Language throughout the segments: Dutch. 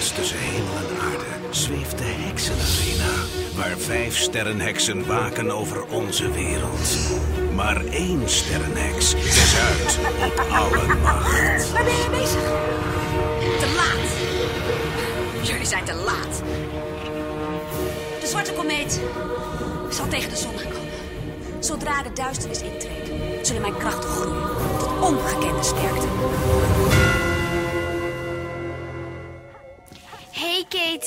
Tussen hemel en aarde zweeft de heksenarena. Waar vijf sterrenheksen waken over onze wereld. Maar één sterrenheks is uit op alle macht. Waar ben je bezig? Te laat. Jullie zijn te laat. De zwarte komeet zal tegen de zon gaan komen. Zodra de duisternis intreedt, zullen mijn krachten groeien tot ongekende sterkte.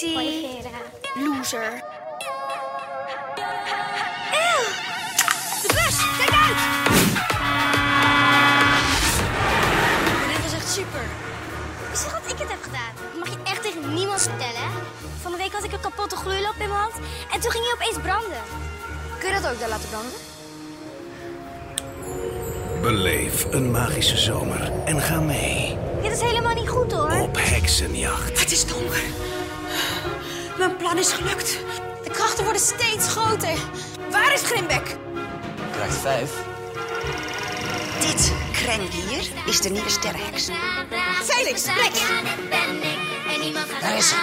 Hoi Vera. Loser. Eeuw! De bus, kijk uit! Dit was echt super. Is wat ik het heb gedaan? Dat mag je echt tegen niemand vertellen. Van de week had ik een kapotte gloeilamp in mijn hand en toen ging hij opeens branden. Kun je dat ook daar laten branden? Beleef een magische zomer en ga mee Dit is helemaal niet goed hoor. op heksenjacht. Het is donker. Plan is gelukt. De krachten worden steeds groter. Waar is Grimbek? Krijgt vijf. Dit kreng hier is de nieuwe sterrenheks. Felix, Lex! Daar is ze.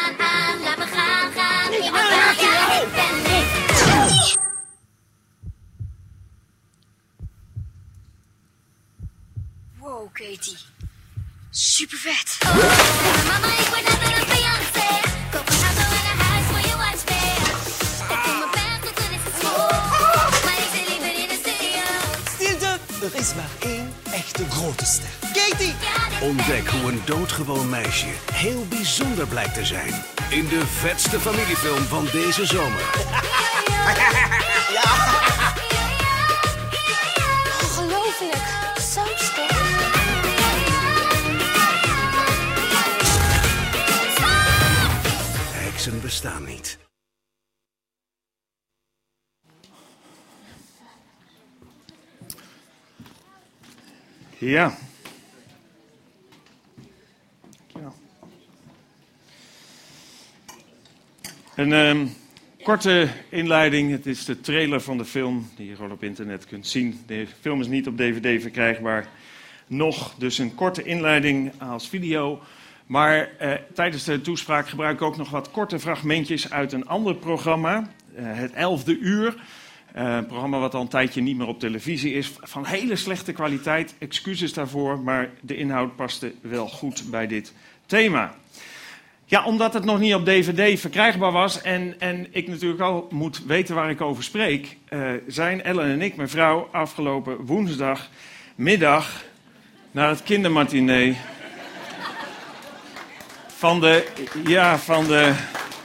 Wow, Katie. Super vet. Mama, ik word echte grote ster. Katie! Ontdek hoe een doodgewoon meisje heel bijzonder blijkt te zijn. In de vetste familiefilm van deze zomer. Ongelooflijk. Zo sterk. Heksen bestaan niet. Ja. Ja. Een ehm, korte inleiding. Het is de trailer van de film die je gewoon op internet kunt zien. De film is niet op DVD verkrijgbaar. Nog, dus een korte inleiding als video. Maar eh, tijdens de toespraak gebruik ik ook nog wat korte fragmentjes uit een ander programma. eh, het 11e uur. Eh, een programma wat al een tijdje niet meer op televisie is. Van hele slechte kwaliteit. Excuses daarvoor. Maar de inhoud paste wel goed bij dit thema. Ja, omdat het nog niet op DVD verkrijgbaar was en, en ik natuurlijk al moet weten waar ik over spreek, eh, zijn Ellen en ik, mijn vrouw, afgelopen woensdagmiddag naar het kindermatinee van de, ja, van de,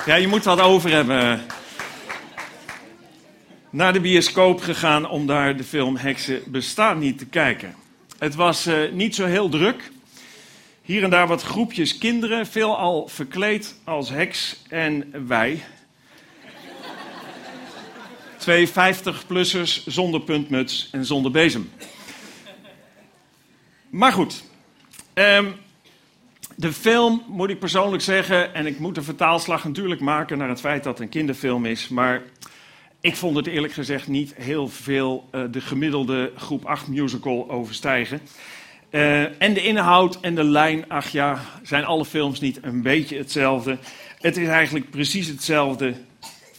ja, je moet wat over hebben. Naar de bioscoop gegaan om daar de film Heksen bestaan niet te kijken. Het was eh, niet zo heel druk. Hier en daar wat groepjes kinderen, veelal verkleed als heks en wij. Twee 50-plussers zonder puntmuts en zonder bezem. Maar goed, ehm, de film moet ik persoonlijk zeggen, en ik moet de vertaalslag natuurlijk maken naar het feit dat het een kinderfilm is, maar ik vond het eerlijk gezegd niet heel veel eh, de gemiddelde groep 8 musical overstijgen. Eh, en de inhoud en de lijn, ach ja, zijn alle films niet een beetje hetzelfde. Het is eigenlijk precies hetzelfde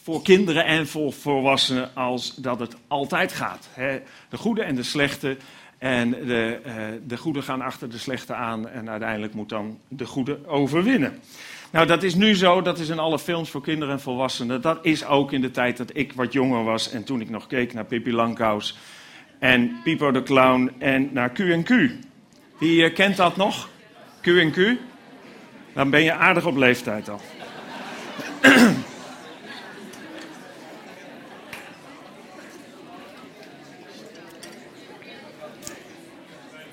voor kinderen en voor volwassenen als dat het altijd gaat. Hè. De goede en de slechte. En de, eh, de goede gaan achter de slechte aan en uiteindelijk moet dan de goede overwinnen. Nou, dat is nu zo, dat is in alle films voor kinderen en volwassenen. Dat is ook in de tijd dat ik wat jonger was en toen ik nog keek naar Pippi Langkous en Pipo de Clown en naar Q&Q. Wie eh, kent dat nog? Q&Q? Dan ben je aardig op leeftijd al.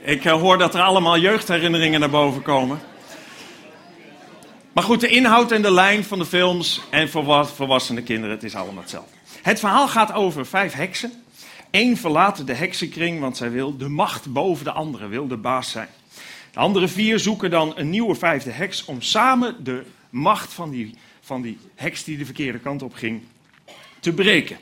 Ik eh, hoor dat er allemaal jeugdherinneringen naar boven komen. Maar goed, de inhoud en de lijn van de films en voor volwassene kinderen, het is allemaal hetzelfde. Het verhaal gaat over vijf heksen. Eén verlaat de heksenkring, want zij wil de macht boven de andere, wil de baas zijn. De andere vier zoeken dan een nieuwe vijfde heks om samen de macht van die, van die heks die de verkeerde kant op ging te breken.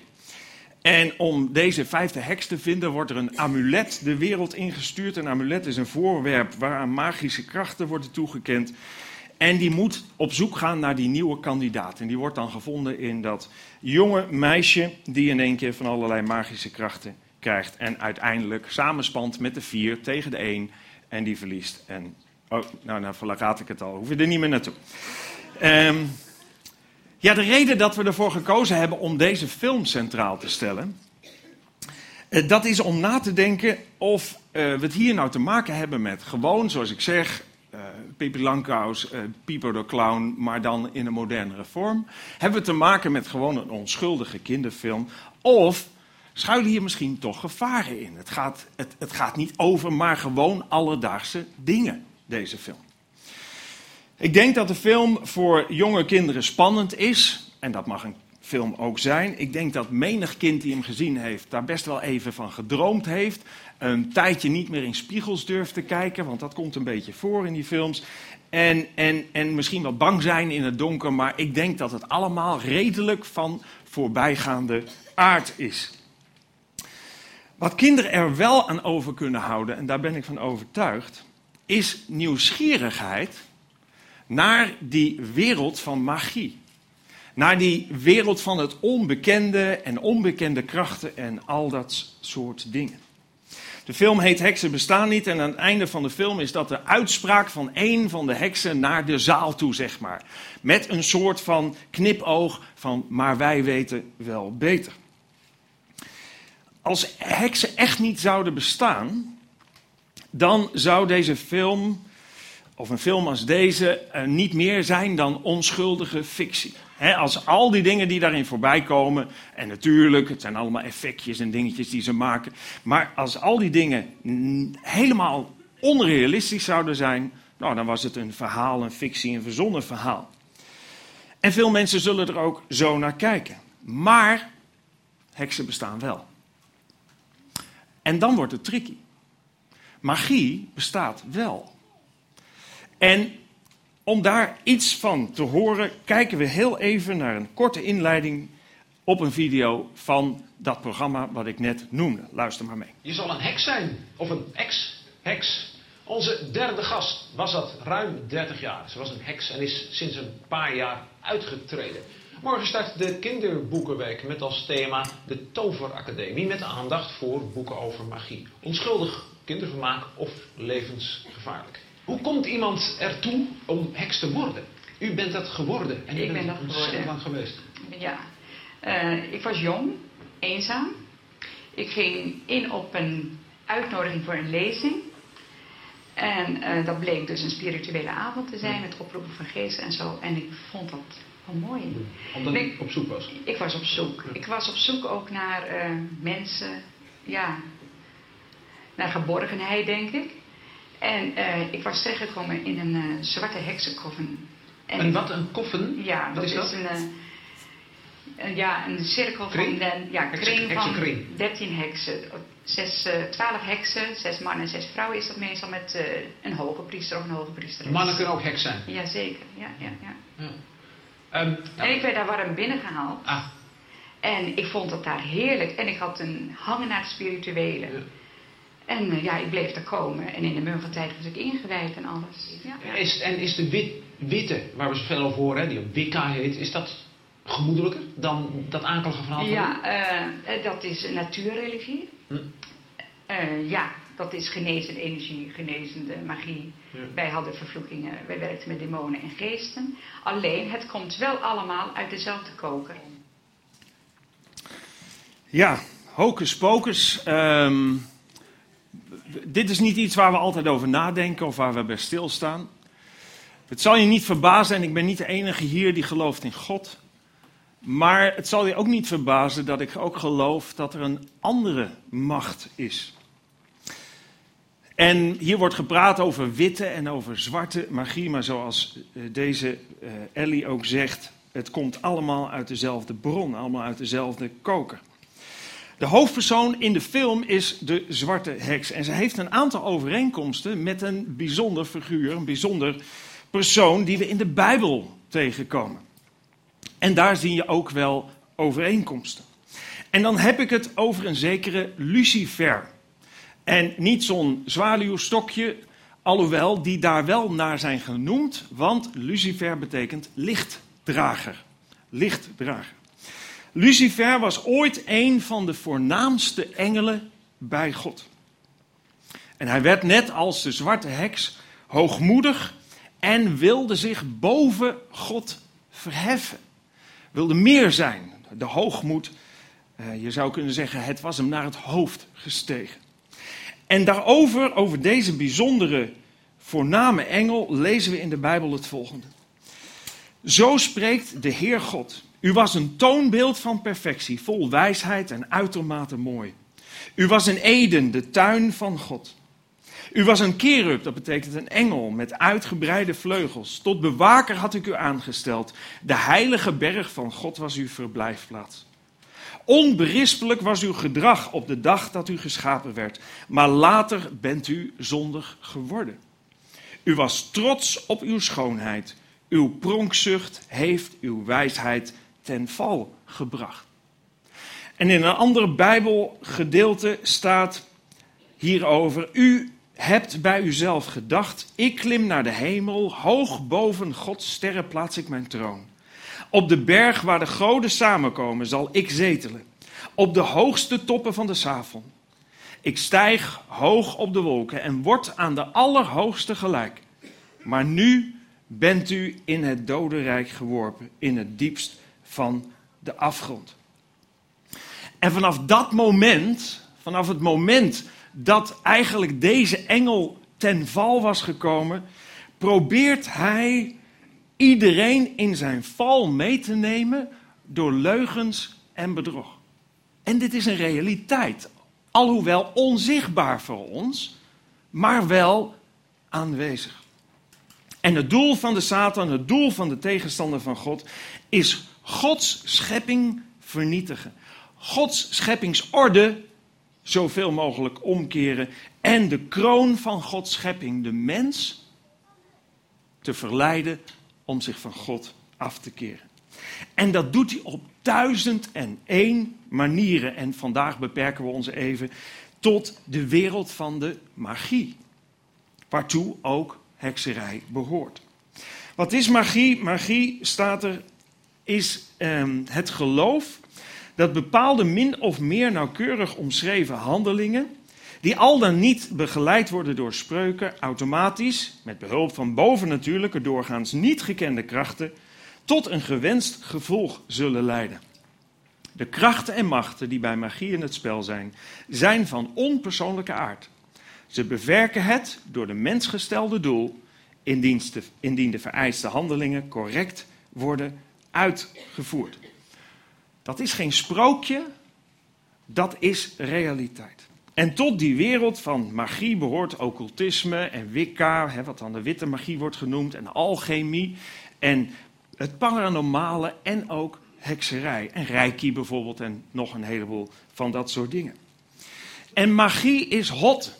En om deze vijfde heks te vinden, wordt er een amulet de wereld ingestuurd. Een amulet is een voorwerp waaraan magische krachten worden toegekend. En die moet op zoek gaan naar die nieuwe kandidaat. En die wordt dan gevonden in dat jonge meisje die in één keer van allerlei magische krachten krijgt. En uiteindelijk samenspant met de vier tegen de één en die verliest. En, oh, nou, nou verlaat ik het al, hoef je er niet meer naartoe. Ehm, ja, de reden dat we ervoor gekozen hebben om deze film centraal te stellen, eh, dat is om na te denken of eh, we het hier nou te maken hebben met gewoon, zoals ik zeg, Pippi Langkous, eh Pipo de Clown, maar dan in een modernere vorm. Hebben we te maken met gewoon een onschuldige kinderfilm? Of schuilen hier misschien toch gevaren in? Het gaat, het, het gaat niet over maar gewoon alledaagse dingen, deze film. Ik denk dat de film voor jonge kinderen spannend is. En dat mag een film ook zijn. Ik denk dat menig kind die hem gezien heeft, daar best wel even van gedroomd heeft. Een tijdje niet meer in spiegels durft te kijken, want dat komt een beetje voor in die films. En, en, en misschien wel bang zijn in het donker, maar ik denk dat het allemaal redelijk van voorbijgaande aard is. Wat kinderen er wel aan over kunnen houden, en daar ben ik van overtuigd, is nieuwsgierigheid naar die wereld van magie. Naar die wereld van het onbekende en onbekende krachten en al dat soort dingen. De film heet Heksen bestaan niet en aan het einde van de film is dat de uitspraak van één van de heksen naar de zaal toe, zeg maar. Met een soort van knipoog van maar wij weten wel beter. Als heksen echt niet zouden bestaan, dan zou deze film, of een film als deze, niet meer zijn dan onschuldige fictie. Als al die dingen die daarin voorbij komen, en natuurlijk, het zijn allemaal effectjes en dingetjes die ze maken, maar als al die dingen helemaal onrealistisch zouden zijn, nou, dan was het een verhaal, een fictie, een verzonnen verhaal. En veel mensen zullen er ook zo naar kijken. Maar heksen bestaan wel. En dan wordt het tricky. Magie bestaat wel. En om daar iets van te horen, kijken we heel even naar een korte inleiding op een video van dat programma wat ik net noemde. Luister maar mee. Je zal een heks zijn, of een ex-heks. Onze derde gast was dat ruim 30 jaar. Ze was een heks en is sinds een paar jaar uitgetreden. Morgen start de Kinderboekenweek met als thema de Toveracademie. Met aandacht voor boeken over magie. Onschuldig kindervermaak of levensgevaarlijk. Hoe komt iemand ertoe om heks te worden? U bent dat geworden. En u Ik bent ben dat ontzettend geworden. lang geweest. Ja, Eh, ik was jong, eenzaam. Ik ging in op een uitnodiging voor een lezing. En eh, dat bleek dus een spirituele avond te zijn met oproepen van geesten en zo. En ik vond dat wel mooi. Omdat u op zoek was. Ik was op zoek. Ik was op zoek ook naar eh, mensen, ja, naar geborgenheid, denk ik. En eh, ik was terechtgekomen in een eh, zwarte heksenkoffen. En wat een koffen? ja, Wat dat is dat? een, eh, een, ja, een cirkel Kring? van de, ja, Heksen- kring van heksenkring. 13 heksen. Zes, eh 12 heksen, zes mannen en zes vrouwen is dat meestal met een hoge priester of een hoge priester. Mannen kunnen ook heks zijn. Jazeker, ja, ja, ja. Ja. Ehm, ja. En ik werd daar warm binnengehaald. Ah, En ik vond het daar heerlijk. En ik had een hangen naar het spirituele. Ja. En eh, ja, ik bleef er komen. En in de mum van tijd was ik ingewijd en alles. Ja, ja. Is, en is de wit, witte, waar we zoveel over horen, hè, die op Wicca heet, is dat gemoedelijker dan dat akelige verhaal van Ja, eh, eh, dat is een natuurreligie. Hm. Eh, ja, dat is genezende energie, genezende magie. Ja. Wij hadden vervloekingen, wij werkten met demonen en geesten. Alleen, het komt wel allemaal uit dezelfde koker. Ja, hocus pocus. Ehm, dit is niet iets waar we altijd over nadenken of waar we bij stilstaan. Het zal je niet verbazen, en ik ben niet de enige hier die gelooft in God. Maar het zal je ook niet verbazen dat ik ook geloof dat er een andere macht is. En hier wordt gepraat over witte en over zwarte magie, maar zoals eh, deze eh, Ellie ook zegt, het komt allemaal uit dezelfde bron, allemaal uit dezelfde koker. De hoofdpersoon in de film is de zwarte heks. En ze heeft een aantal overeenkomsten met een bijzonder figuur, een bijzonder persoon die we in de Bijbel tegenkomen. En daar zie je ook wel overeenkomsten. En dan heb ik het over een zekere Lucifer. En niet zo'n zwaluwstokje Alhoewel die daar wel naar zijn genoemd, want Lucifer betekent lichtdrager. Lichtdrager. Lucifer was ooit een van de voornaamste engelen bij God. En hij werd net als de zwarte heks hoogmoedig en wilde zich boven God verheffen. Wilde meer zijn. De hoogmoed, eh, je zou kunnen zeggen, het was hem naar het hoofd gestegen. En daarover, over deze bijzondere voorname engel, lezen we in de Bijbel het volgende. Zo spreekt de Heer God. U was een toonbeeld van perfectie, vol wijsheid en uitermate mooi. U was een Eden, de tuin van God. U was een kerub, dat betekent een engel met uitgebreide vleugels. Tot bewaker had ik u aangesteld. De heilige berg van God was uw verblijfplaats. Onberispelijk was uw gedrag op de dag dat u geschapen werd, maar later bent u zondig geworden. U was trots op uw schoonheid. Uw pronkzucht heeft uw wijsheid ten val gebracht. En in een ander Bijbelgedeelte staat hierover: U hebt bij uzelf gedacht: Ik klim naar de hemel, hoog boven Gods sterren plaats ik mijn troon. Op de berg waar de goden samenkomen zal ik zetelen. Op de hoogste toppen van de Savon. Ik stijg hoog op de wolken en word aan de Allerhoogste gelijk. Maar nu bent u in het dodenrijk geworpen, in het diepst van de afgrond. En vanaf dat moment, vanaf het moment dat eigenlijk deze engel ten val was gekomen, probeert hij iedereen in zijn val mee te nemen door leugens en bedrog. En dit is een realiteit, alhoewel onzichtbaar voor ons, maar wel aanwezig. En het doel van de Satan, het doel van de tegenstander van God, is Gods schepping vernietigen. Gods scheppingsorde zoveel mogelijk omkeren en de kroon van Gods schepping, de mens, te verleiden om zich van God af te keren. En dat doet hij op duizend en één manieren. En vandaag beperken we ons even tot de wereld van de magie. Waartoe ook hekserij behoort. Wat is magie? Magie staat er, is ehm, het geloof dat bepaalde min of meer nauwkeurig omschreven handelingen, die al dan niet begeleid worden door spreuken, automatisch, met behulp van bovennatuurlijke, doorgaans niet gekende krachten, tot een gewenst gevolg zullen leiden. De krachten en machten die bij magie in het spel zijn, zijn van onpersoonlijke aard. Ze bewerken het door de mensgestelde doel, indien de, indien de vereiste handelingen correct worden uitgevoerd. Dat is geen sprookje, dat is realiteit. En tot die wereld van magie behoort occultisme en wicca, hè, wat dan de witte magie wordt genoemd, en alchemie, en het paranormale en ook hekserij. En reiki bijvoorbeeld en nog een heleboel van dat soort dingen. En magie is hot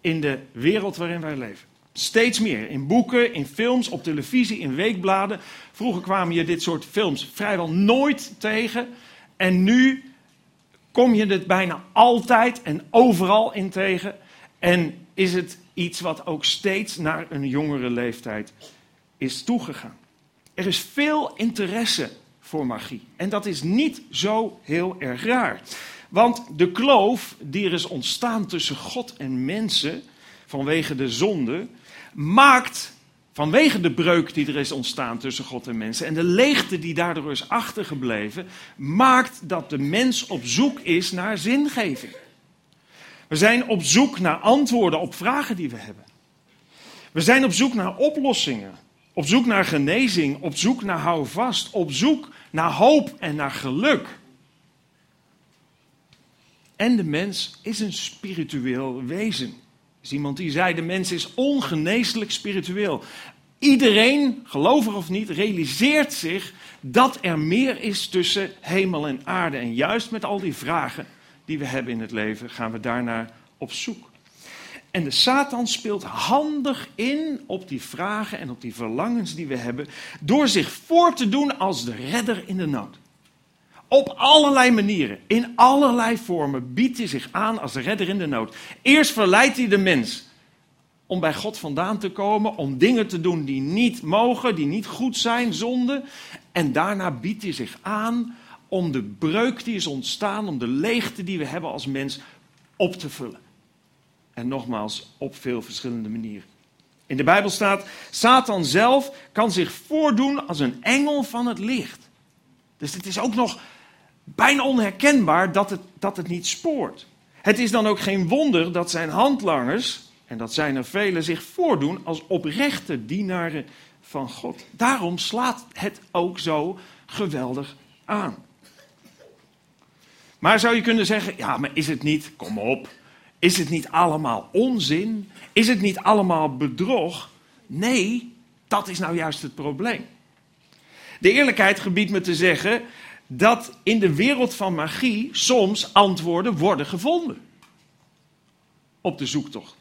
in de wereld waarin wij leven. Steeds meer. In boeken, in films, op televisie, in weekbladen. Vroeger kwamen je dit soort films vrijwel nooit tegen. En nu kom je het bijna altijd en overal in tegen. En is het iets wat ook steeds naar een jongere leeftijd is toegegaan. Er is veel interesse voor magie. En dat is niet zo heel erg raar. Want de kloof die er is ontstaan tussen God en mensen vanwege de zonde, maakt vanwege de breuk die er is ontstaan tussen God en mensen en de leegte die daardoor is achtergebleven, maakt dat de mens op zoek is naar zingeving. We zijn op zoek naar antwoorden op vragen die we hebben. We zijn op zoek naar oplossingen, op zoek naar genezing, op zoek naar houvast, op zoek naar hoop en naar geluk. En de mens is een spiritueel wezen is iemand die zei: de mens is ongeneeslijk spiritueel. Iedereen, gelovig of niet, realiseert zich dat er meer is tussen hemel en aarde. En juist met al die vragen die we hebben in het leven, gaan we daarnaar op zoek. En de Satan speelt handig in op die vragen en op die verlangens die we hebben, door zich voor te doen als de redder in de nood. Op allerlei manieren, in allerlei vormen biedt hij zich aan als redder in de nood. Eerst verleidt hij de mens om bij God vandaan te komen, om dingen te doen die niet mogen, die niet goed zijn, zonde. En daarna biedt hij zich aan om de breuk die is ontstaan, om de leegte die we hebben als mens op te vullen. En nogmaals, op veel verschillende manieren. In de Bijbel staat, Satan zelf kan zich voordoen als een engel van het licht. Dus het is ook nog bijna onherkenbaar dat het, dat het niet spoort. Het is dan ook geen wonder dat zijn handlangers, en dat zijn er velen, zich voordoen als oprechte dienaren van God. Daarom slaat het ook zo geweldig aan. Maar zou je kunnen zeggen, ja, maar is het niet, kom op, is het niet allemaal onzin? Is het niet allemaal bedrog? Nee, dat is nou juist het probleem. De eerlijkheid gebiedt me te zeggen dat in de wereld van magie soms antwoorden worden gevonden. Op de zoektocht.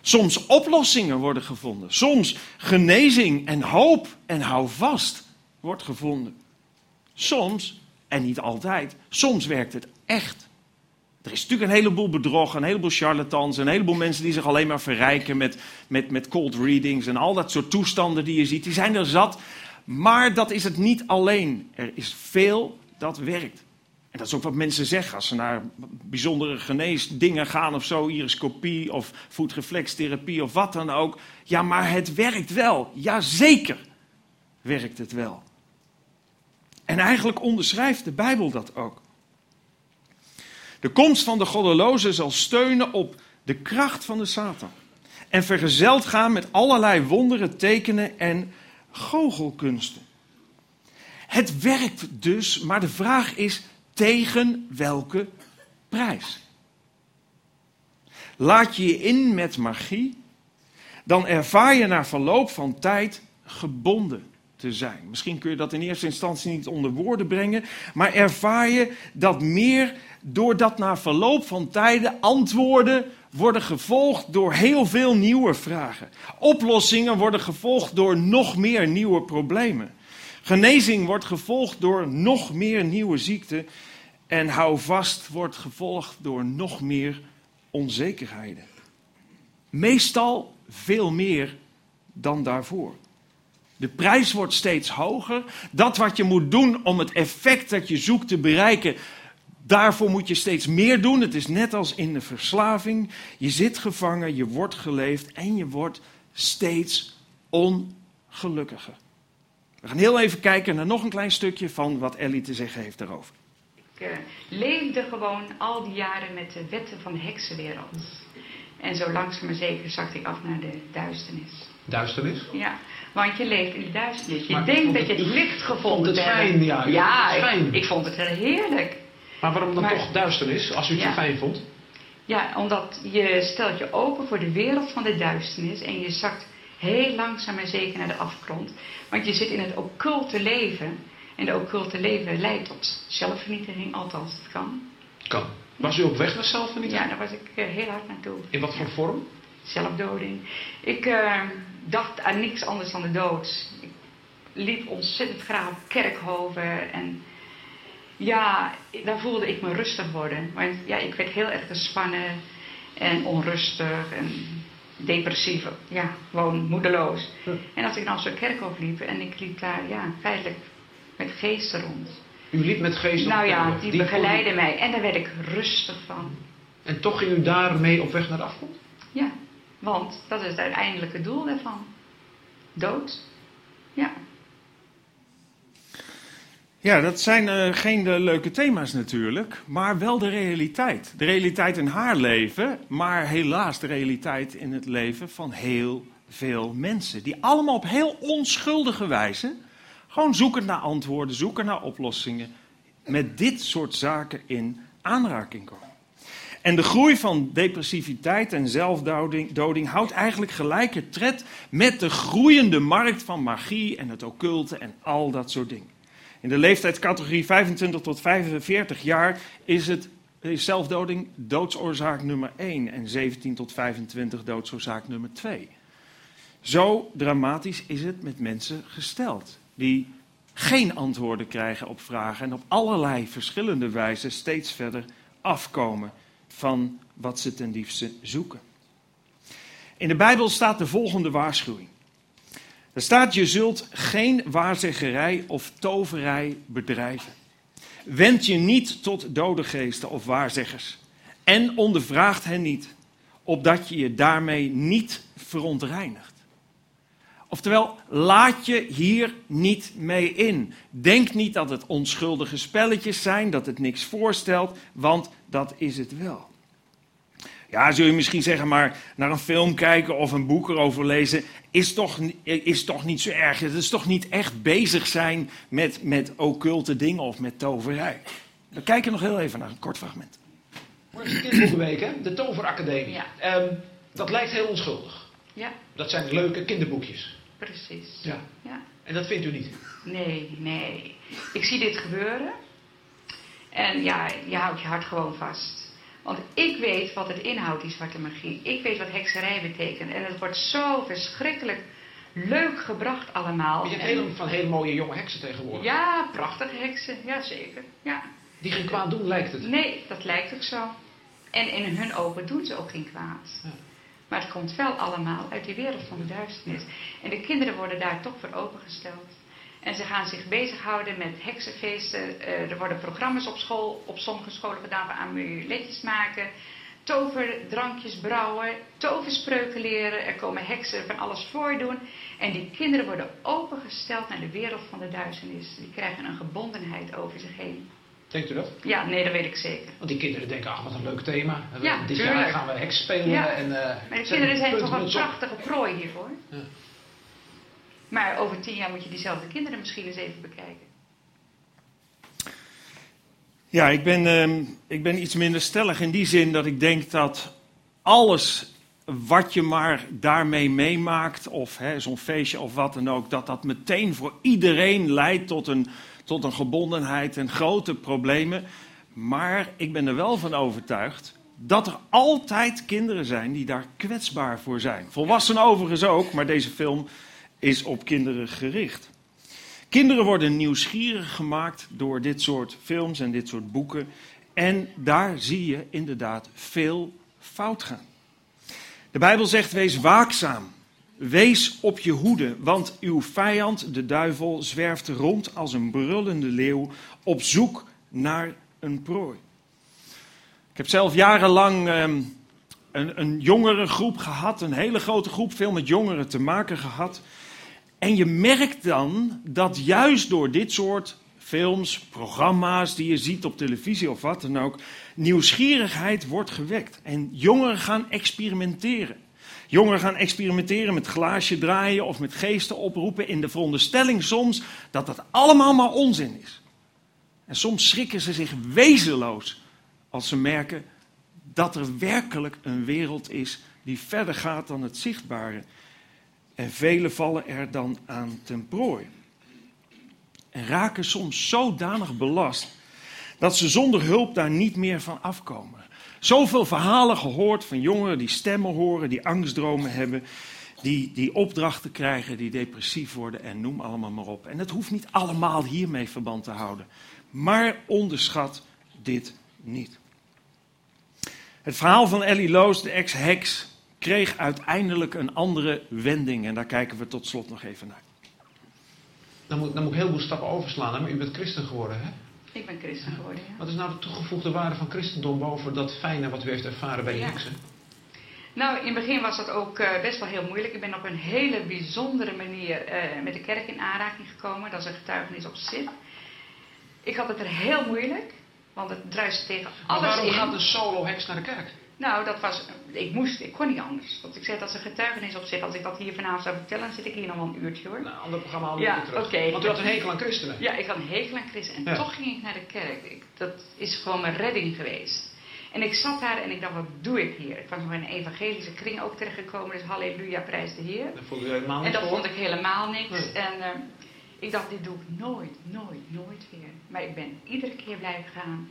Soms oplossingen worden gevonden. Soms genezing en hoop en houvast wordt gevonden. Soms, en niet altijd, soms werkt het echt. Er is natuurlijk een heleboel bedrog, een heleboel charlatans, een heleboel mensen die zich alleen maar verrijken met, met, met cold readings en al dat soort toestanden die je ziet. Die zijn er zat, maar dat is het niet alleen. Er is veel dat werkt. En dat is ook wat mensen zeggen als ze naar bijzondere geneesdingen gaan of zo, iriscopie of voetreflextherapie of wat dan ook. Ja, maar het werkt wel. Jazeker werkt het wel. En eigenlijk onderschrijft de Bijbel dat ook. De komst van de goddeloze zal steunen op de kracht van de Satan. En vergezeld gaan met allerlei wonderen, tekenen en goochelkunsten. Het werkt dus, maar de vraag is tegen welke prijs? Laat je je in met magie, dan ervaar je na verloop van tijd gebonden te zijn. Misschien kun je dat in eerste instantie niet onder woorden brengen, maar ervaar je dat meer doordat na verloop van tijden antwoorden worden gevolgd door heel veel nieuwe vragen. Oplossingen worden gevolgd door nog meer nieuwe problemen. Genezing wordt gevolgd door nog meer nieuwe ziekten. En houvast wordt gevolgd door nog meer onzekerheden. Meestal veel meer dan daarvoor. De prijs wordt steeds hoger. Dat wat je moet doen om het effect dat je zoekt te bereiken, daarvoor moet je steeds meer doen. Het is net als in de verslaving. Je zit gevangen, je wordt geleefd en je wordt steeds ongelukkiger. We gaan heel even kijken naar nog een klein stukje van wat Ellie te zeggen heeft daarover. Ik uh, leefde gewoon al die jaren met de wetten van de heksenwereld. En zo langzaam maar zeker zag ik af naar de duisternis. Duisternis? Ja, want je leeft in de duisternis. Je Maar denkt dat je het- licht vond gevonden het hebt. fijn, ja, ja vond het ik, fijn. ik vond het heerlijk. Maar waarom dan Maar- toch duisternis, als u het Ja. zo fijn vond? Ja, omdat je stelt je open voor de wereld van de duisternis en je zakt heel langzaam en zeker naar de afgrond. Want je zit in het occulte leven en de occulte leven leidt tot zelfvernietiging, althans het kan. Kan. Was u op weg naar zelfvernietiging? Ja, daar was ik eh, heel hard naartoe. In wat voor vorm? Zelfdoding. Ik eh, dacht aan niks anders dan de dood. Ik liep ontzettend graag op kerkhoven en ja, daar voelde ik me rustig worden. Want ja, ik werd heel erg gespannen en onrustig en depressief. Ja, gewoon moedeloos. En als ik dan zo'n kerkhof liep en ik liep daar, ja, feitelijk met geesten rond. U liep met geest op Nou ja, die kon begeleidden mij en daar werd ik rustig van. En toch ging u daarmee op weg naar de afgrond? Ja, want dat is het uiteindelijke doel daarvan. Dood. Ja. Ja, dat zijn eh, geen de leuke thema's natuurlijk, maar wel de realiteit. De realiteit in haar leven, maar helaas de realiteit in het leven van heel veel mensen. Die allemaal op heel onschuldige wijze gewoon zoeken naar antwoorden, zoeken naar oplossingen, met dit soort zaken in aanraking komen. En de groei van depressiviteit en zelfdoding doding houdt eigenlijk gelijke tred met de groeiende markt van magie en het occulte en al dat soort dingen. In de leeftijdscategorie 25 tot 45 jaar is het zelfdoding doodsoorzaak nummer 1 en 17 tot 25 doodsoorzaak nummer 2. Zo dramatisch is het met mensen gesteld, die geen antwoorden krijgen op vragen en op allerlei verschillende wijzen steeds verder afkomen van wat ze ten liefste zoeken. In de Bijbel staat de volgende waarschuwing. Er staat, je zult geen waarzeggerij of toverij bedrijven. Wend je niet tot dode geesten of waarzeggers. En ondervraagt hen niet, opdat je je daarmee niet verontreinigt. Oftewel, laat je hier niet mee in. Denk niet dat het onschuldige spelletjes zijn, dat het niks voorstelt, want dat is het wel. Ja, zul je misschien zeggen, maar naar een film kijken of een boek erover lezen is toch, is toch niet zo erg. Het is toch niet echt bezig zijn met, met occulte dingen of met toverij. We kijken nog heel even naar een kort fragment. Morgen is kinderboekenweek, hè? De Toveracademie. Ja. Ehm, dat lijkt heel onschuldig. Ja, Dat zijn leuke kinderboekjes. precies. Ja. Ja. En dat vindt u niet? Nee, nee. Ik zie dit gebeuren. En ja, je houdt je hart gewoon vast. Want ik weet wat het inhoudt, die zwarte magie. Ik weet wat hekserij betekent. En het wordt zo verschrikkelijk leuk gebracht allemaal. Je hebt hele, van hele mooie jonge heksen tegenwoordig. Ja, prachtige heksen. Ja, zeker. Ja. Die geen kwaad doen, lijkt het. Nee, dat lijkt ook zo. En in hun ogen doen ze ook geen kwaad. Ja. Maar het komt wel allemaal uit die wereld van de duisternis. En de kinderen worden daar toch voor opengesteld. En ze gaan zich bezighouden met heksenfeesten. Eh, er worden programma's op school, op sommige scholen gedaan voor amuletjes maken. Toverdrankjes brouwen, toverspreuken leren. Er komen heksen van alles voordoen. En die kinderen worden opengesteld naar de wereld van de duisternis. Die krijgen een gebondenheid over zich heen. Denkt u dat? Ja, nee, dat weet ik zeker. Want die kinderen denken, ach wat een leuk thema. Ja, Dit tuurlijk. jaar gaan we heks spelen. Ja. En, eh, Maar de kinderen zijn toch een prachtige prooi hiervoor. Ja. Maar over tien jaar moet je diezelfde kinderen misschien eens even bekijken. Ja, ik ben, ehm, ik ben iets minder stellig in die zin dat ik denk dat alles wat je maar daarmee meemaakt, of zo'n feestje of wat dan ook, dat dat meteen voor iedereen leidt tot een, tot een gebondenheid en grote problemen. Maar ik ben er wel van overtuigd dat er altijd kinderen zijn die daar kwetsbaar voor zijn. Volwassenen overigens ook, maar deze film is op kinderen gericht. Kinderen worden nieuwsgierig gemaakt door dit soort films en dit soort boeken. En daar zie je inderdaad veel fout gaan. De Bijbel zegt: wees waakzaam. Wees op je hoede, want uw vijand, de duivel, zwerft rond als een brullende leeuw op zoek naar een prooi. Ik heb zelf jarenlang ehm, een, een jongerengroep gehad, een hele grote groep, veel met jongeren te maken gehad. En je merkt dan dat juist door dit soort films, programma's die je ziet op televisie of wat dan ook, nieuwsgierigheid wordt gewekt. En jongeren gaan experimenteren. Jongeren gaan experimenteren met glaasje draaien of met geesten oproepen in de veronderstelling soms dat dat allemaal maar onzin is. En soms schrikken ze zich wezenloos als ze merken dat er werkelijk een wereld is die verder gaat dan het zichtbare. En velen vallen er dan aan ten prooi. En raken soms zodanig belast dat ze zonder hulp daar niet meer van afkomen. Zoveel verhalen gehoord van jongeren die stemmen horen, die angstdromen hebben, die, die opdrachten krijgen, die depressief worden en noem allemaal maar op. En het hoeft niet allemaal hiermee verband te houden. Maar onderschat dit niet. Het verhaal van Ellie Loos, de ex-heks, kreeg uiteindelijk een andere wending. En daar kijken we tot slot nog even naar. Dan moet, dan moet ik heel veel stappen overslaan, hè? maar u bent christen geworden, hè? Ik ben christen geworden, ja. Wat is nou de toegevoegde waarde van christendom boven dat fijne wat u heeft ervaren bij de Ja. heksen? Nou, in het begin was dat ook eh, best wel heel moeilijk. Ik ben op een hele bijzondere manier eh, met de kerk in aanraking gekomen. Dat is een getuigenis op zich. Ik had het er heel moeilijk, want het druist tegen Maar alles waarom in. gaat een solo-heks naar de kerk? Nou, dat was, ik moest, ik kon niet anders. Want ik zei dat een getuigenis op zich. Als ik dat hier vanavond zou vertellen, dan zit ik hier nog wel een uurtje hoor. Nou, ander programma halen Ja, terug. Want u had een hekel aan christenen. Ja, ik had een hekel aan Christen en Ja. toch ging ik naar de kerk. Ik, dat is gewoon mijn redding geweest. En ik zat daar en ik dacht, wat doe ik hier? Ik was nog in een evangelische kring ook terechtgekomen, dus halleluja, prijs de Heer. U helemaal En dat voor. vond ik helemaal niks. Nee. En eh, ik dacht, dit doe ik nooit, nooit, nooit weer. Maar ik ben iedere keer blijven gaan.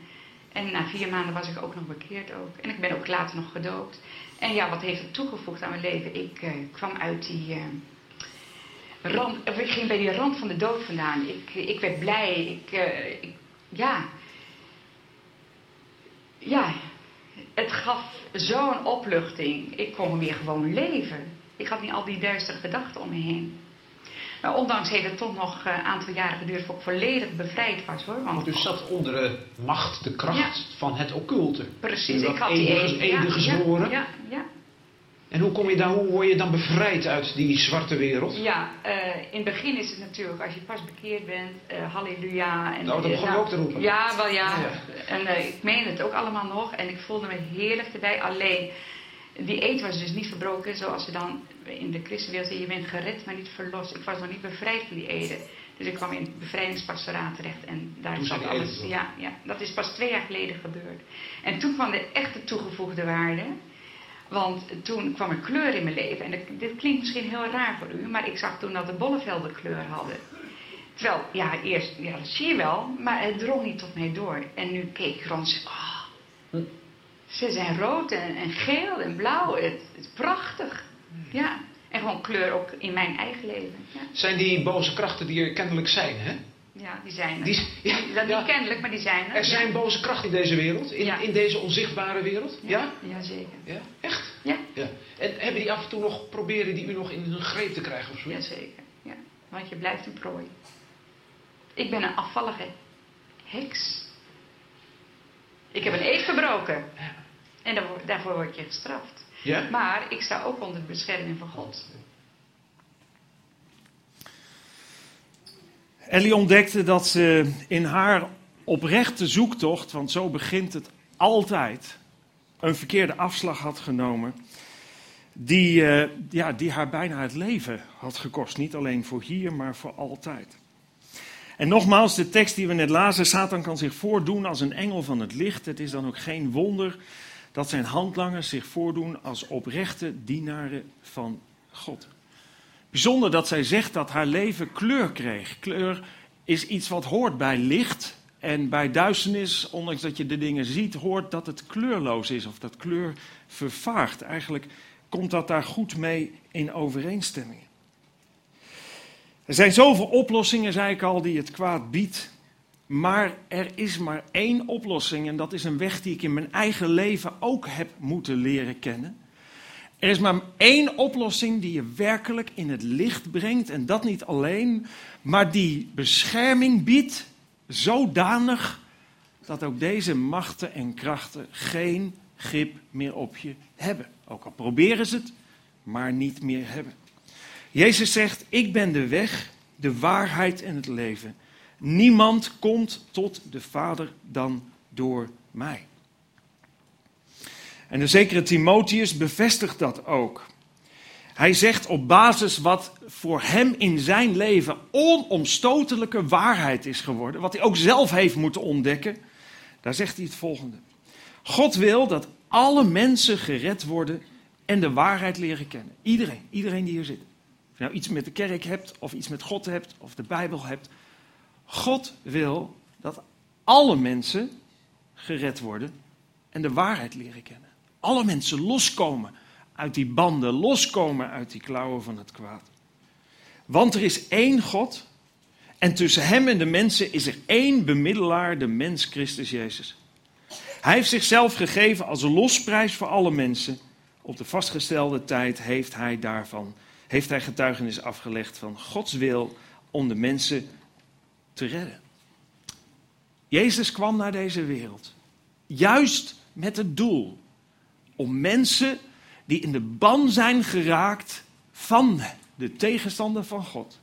En na vier maanden was ik ook nog bekeerd ook. En ik ben ook later nog gedoopt. En ja, wat heeft het toegevoegd aan mijn leven? Ik eh, kwam uit die... eh, rand, of ik ging bij die rand van de dood vandaan. Ik, ik werd blij. Ik, eh, ik- ja. Ja. het gaf zo'n opluchting. Ik kon weer gewoon leven. Ik had niet al die duistere gedachten om me heen. Maar ondanks heeft het toch nog een aantal jaren geduurd voordat ik volledig bevrijd was hoor. Want Want u zat onder de macht, de kracht Ja. van het occulte. precies, ik had die ede gezworen. Ja, ja, En hoe, kom je dan, hoe word je dan bevrijd uit die zwarte wereld? ja. eh, in het begin is het natuurlijk, als je pas bekeerd bent, eh, halleluja. En, Nou, dat begon eh, je ook te roepen. Ja, wel ja. Ja, En eh, ik meen het ook allemaal nog. En ik voelde me heerlijk erbij. Alleen, die eed was dus niet verbroken. Zoals ze dan in de christenwereld zeggen, je bent gered, maar niet verlost. Ik was nog niet bevrijd van die ede. Dus ik kwam in het bevrijdingspastoraat terecht. En daar zat alles. Ja, ja, dat is pas twee jaar geleden gebeurd. En toen kwam de echte toegevoegde waarde. Want toen kwam er kleur in mijn leven. En dat- dit klinkt misschien heel raar voor u, maar ik zag toen dat de bollevelden kleur hadden. Terwijl, ja, eerst, ja, dat zie je wel, maar het drong niet tot mij door. En nu keek ik rond en zei, oh, ze zijn rood en, en geel en blauw. Het, het is prachtig. Ja, en gewoon kleur ook in mijn eigen leven. Ja, Zijn die boze krachten die er kennelijk zijn, hè? ja die zijn er. Die, ja, dat ja. niet kennelijk, maar die zijn er. Er zijn ja. boze krachten in deze wereld, in, Ja. in deze onzichtbare wereld. Ja? Jazeker. Ja? Echt? Ja, Ja. En hebben die af en toe nog, proberen die u nog in hun greep te krijgen of zo? jazeker. Ja. Want je blijft een prooi. Ik ben een afvallige heks. Ik heb een eed verbroken. En daarvoor, daarvoor word je gestraft. Ja? Maar ik sta ook onder de bescherming van God. Ellie ontdekte dat ze in haar oprechte zoektocht, want zo begint het altijd, een verkeerde afslag had genomen. Die, eh, ja, die haar bijna het leven had gekost. Niet alleen voor hier, maar voor altijd. En nogmaals, de tekst die we net lazen, Satan kan zich voordoen als een engel van het licht. Het is dan ook geen wonder dat zijn handlangers zich voordoen als oprechte dienaren van God. Bijzonder dat zij zegt dat haar leven kleur kreeg. Kleur is iets wat hoort bij licht. En bij duisternis, ondanks dat je de dingen ziet, hoort dat het kleurloos is of dat kleur vervaagt. Eigenlijk komt dat daar goed mee in overeenstemming. Er zijn zoveel oplossingen, zei ik al, die het kwaad biedt. Maar er is maar één oplossing en dat is een weg die ik in mijn eigen leven ook heb moeten leren kennen. Er is maar één oplossing die je werkelijk in het licht brengt. En dat niet alleen, maar die bescherming biedt zodanig dat ook deze machten en krachten geen grip meer op je hebben. Ook al proberen ze het, maar niet meer hebben. Jezus zegt, ik ben de weg, de waarheid en het leven. Niemand komt tot de Vader dan door mij. En de zekere Timotheus bevestigt dat ook. Hij zegt op basis wat voor hem in zijn leven onomstotelijke waarheid is geworden, wat hij ook zelf heeft moeten ontdekken, daar zegt hij het volgende. God wil dat alle mensen gered worden en de waarheid leren kennen. Iedereen, iedereen die hier zit. Je nou iets met de kerk hebt, of iets met God hebt, of de Bijbel hebt. God wil dat alle mensen gered worden en de waarheid leren kennen. Alle mensen loskomen uit die banden, loskomen uit die klauwen van het kwaad. Want er is één God en tussen hem en de mensen is er één bemiddelaar, de mens Christus Jezus. Hij heeft zichzelf gegeven als losprijs voor alle mensen. Op de vastgestelde tijd heeft hij daarvan, heeft hij getuigenis afgelegd van Gods wil om de mensen te redden. Jezus kwam naar deze wereld, juist met het doel om mensen die in de ban zijn geraakt van de tegenstander van God.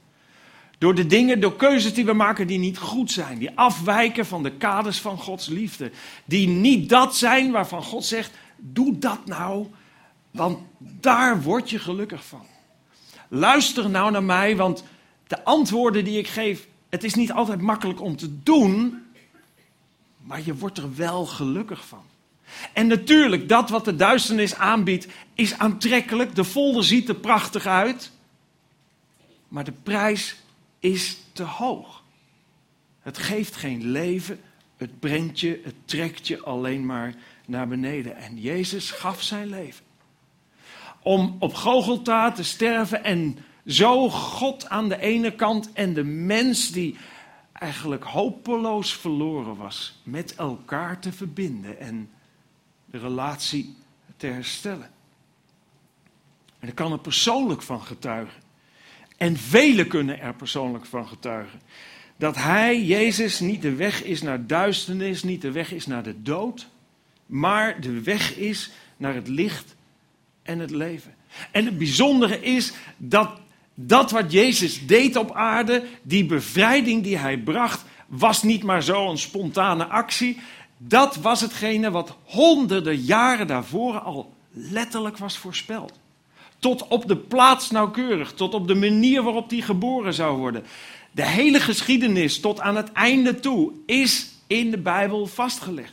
Door de dingen, door keuzes die we maken die niet goed zijn. Die afwijken van de kaders van Gods liefde. Die niet dat zijn waarvan God zegt, doe dat nou, want daar word je gelukkig van. Luister nou naar mij, want de antwoorden die ik geef, het is niet altijd makkelijk om te doen, maar je wordt er wel gelukkig van. En natuurlijk, dat wat de duisternis aanbiedt, is aantrekkelijk. De folder ziet er prachtig uit. Maar de prijs is te hoog. Het geeft geen leven. Het brengt je, het trekt je alleen maar naar beneden. En Jezus gaf zijn leven. Om op Gogolta te sterven en zo God aan de ene kant en de mens die eigenlijk hopeloos verloren was, met elkaar te verbinden. En de relatie te herstellen. En ik kan er persoonlijk van getuigen. En velen kunnen er persoonlijk van getuigen. Dat Hij, Jezus, niet de weg is naar duisternis, niet de weg is naar de dood, maar de weg is naar het licht en het leven. En het bijzondere is dat dat wat Jezus deed op aarde, die bevrijding die Hij bracht, was niet maar zo een spontane actie. Dat was hetgene wat honderden jaren daarvoor al letterlijk was voorspeld. Tot op de plaats nauwkeurig, tot op de manier waarop die geboren zou worden. De hele geschiedenis tot aan het einde toe is in de Bijbel vastgelegd.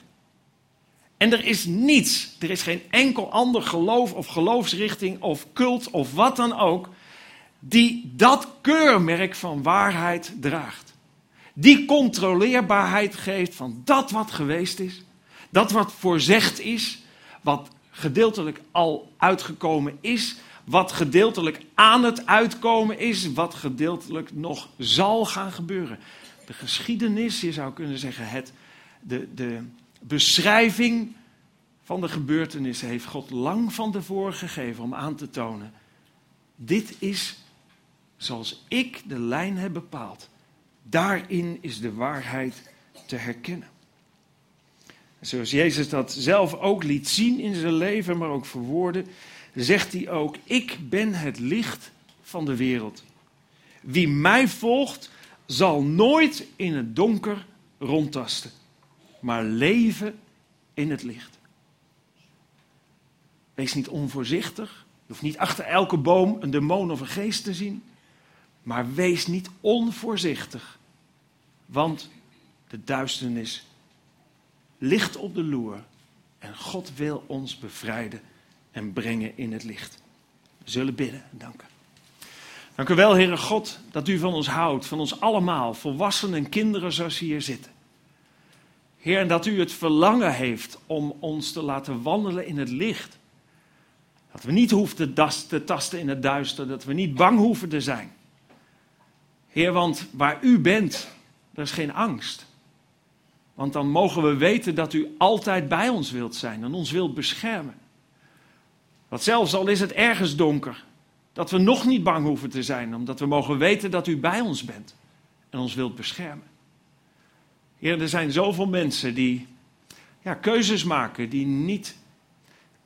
En er is niets, er is geen enkel ander geloof of geloofsrichting of cult of wat dan ook, die dat keurmerk van waarheid draagt. Die controleerbaarheid geeft van dat wat geweest is, dat wat voorzegd is, wat gedeeltelijk al uitgekomen is, wat gedeeltelijk aan het uitkomen is, wat gedeeltelijk nog zal gaan gebeuren. De geschiedenis, je zou kunnen zeggen, het, de, de beschrijving van de gebeurtenissen heeft God lang van tevoren gegeven om aan te tonen. Dit is zoals ik de lijn heb bepaald. Daarin is de waarheid te herkennen. Zoals Jezus dat zelf ook liet zien in zijn leven, maar ook verwoorden, zegt hij ook: Ik ben het licht van de wereld. Wie mij volgt, zal nooit in het donker rondtasten, maar leven in het licht. Wees niet onvoorzichtig. Je hoeft niet achter elke boom een demon of een geest te zien. Maar wees niet onvoorzichtig. Want de duisternis ligt op de loer. En God wil ons bevrijden en brengen in het licht. We zullen bidden en danken. Dank u wel, Heere God, dat u van ons houdt, van ons allemaal, volwassenen en kinderen zoals hier zitten. Heer, en dat u het verlangen heeft om ons te laten wandelen in het licht. Dat we niet hoeven te tasten in het duister, dat we niet bang hoeven te zijn. Heer, want waar u bent, er is geen angst. Want dan mogen we weten dat u altijd bij ons wilt zijn en ons wilt beschermen. Dat zelfs al is het ergens donker, dat we nog niet bang hoeven te zijn, omdat we mogen weten dat u bij ons bent en ons wilt beschermen. Heer, er zijn zoveel mensen die ja, keuzes maken die niet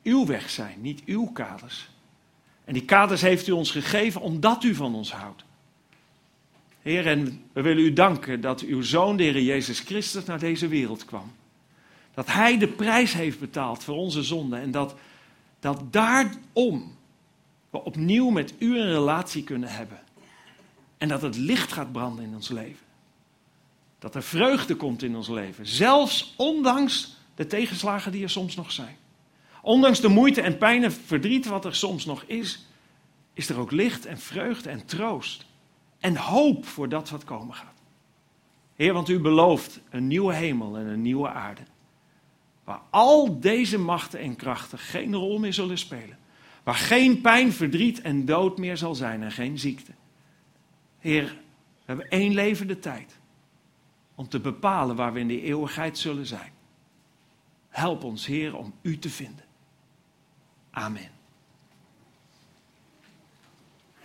uw weg zijn, niet uw kaders. En die kaders heeft u ons gegeven omdat u van ons houdt. Heer, en we willen u danken dat uw zoon, de Heer Jezus Christus, naar deze wereld kwam. Dat hij de prijs heeft betaald voor onze zonde en dat, dat daarom we opnieuw met u een relatie kunnen hebben. En dat het licht gaat branden in ons leven. Dat er vreugde komt in ons leven. Zelfs ondanks de tegenslagen die er soms nog zijn. Ondanks de moeite en pijn en verdriet wat er soms nog is, is er ook licht en vreugde en troost. En hoop voor dat wat komen gaat. Heer, want u belooft een nieuwe hemel en een nieuwe aarde. Waar al deze machten en krachten geen rol meer zullen spelen. Waar geen pijn, verdriet en dood meer zal zijn en geen ziekte. Heer, we hebben één levende tijd om te bepalen waar we in de eeuwigheid zullen zijn. Help ons, Heer, om u te vinden. Amen.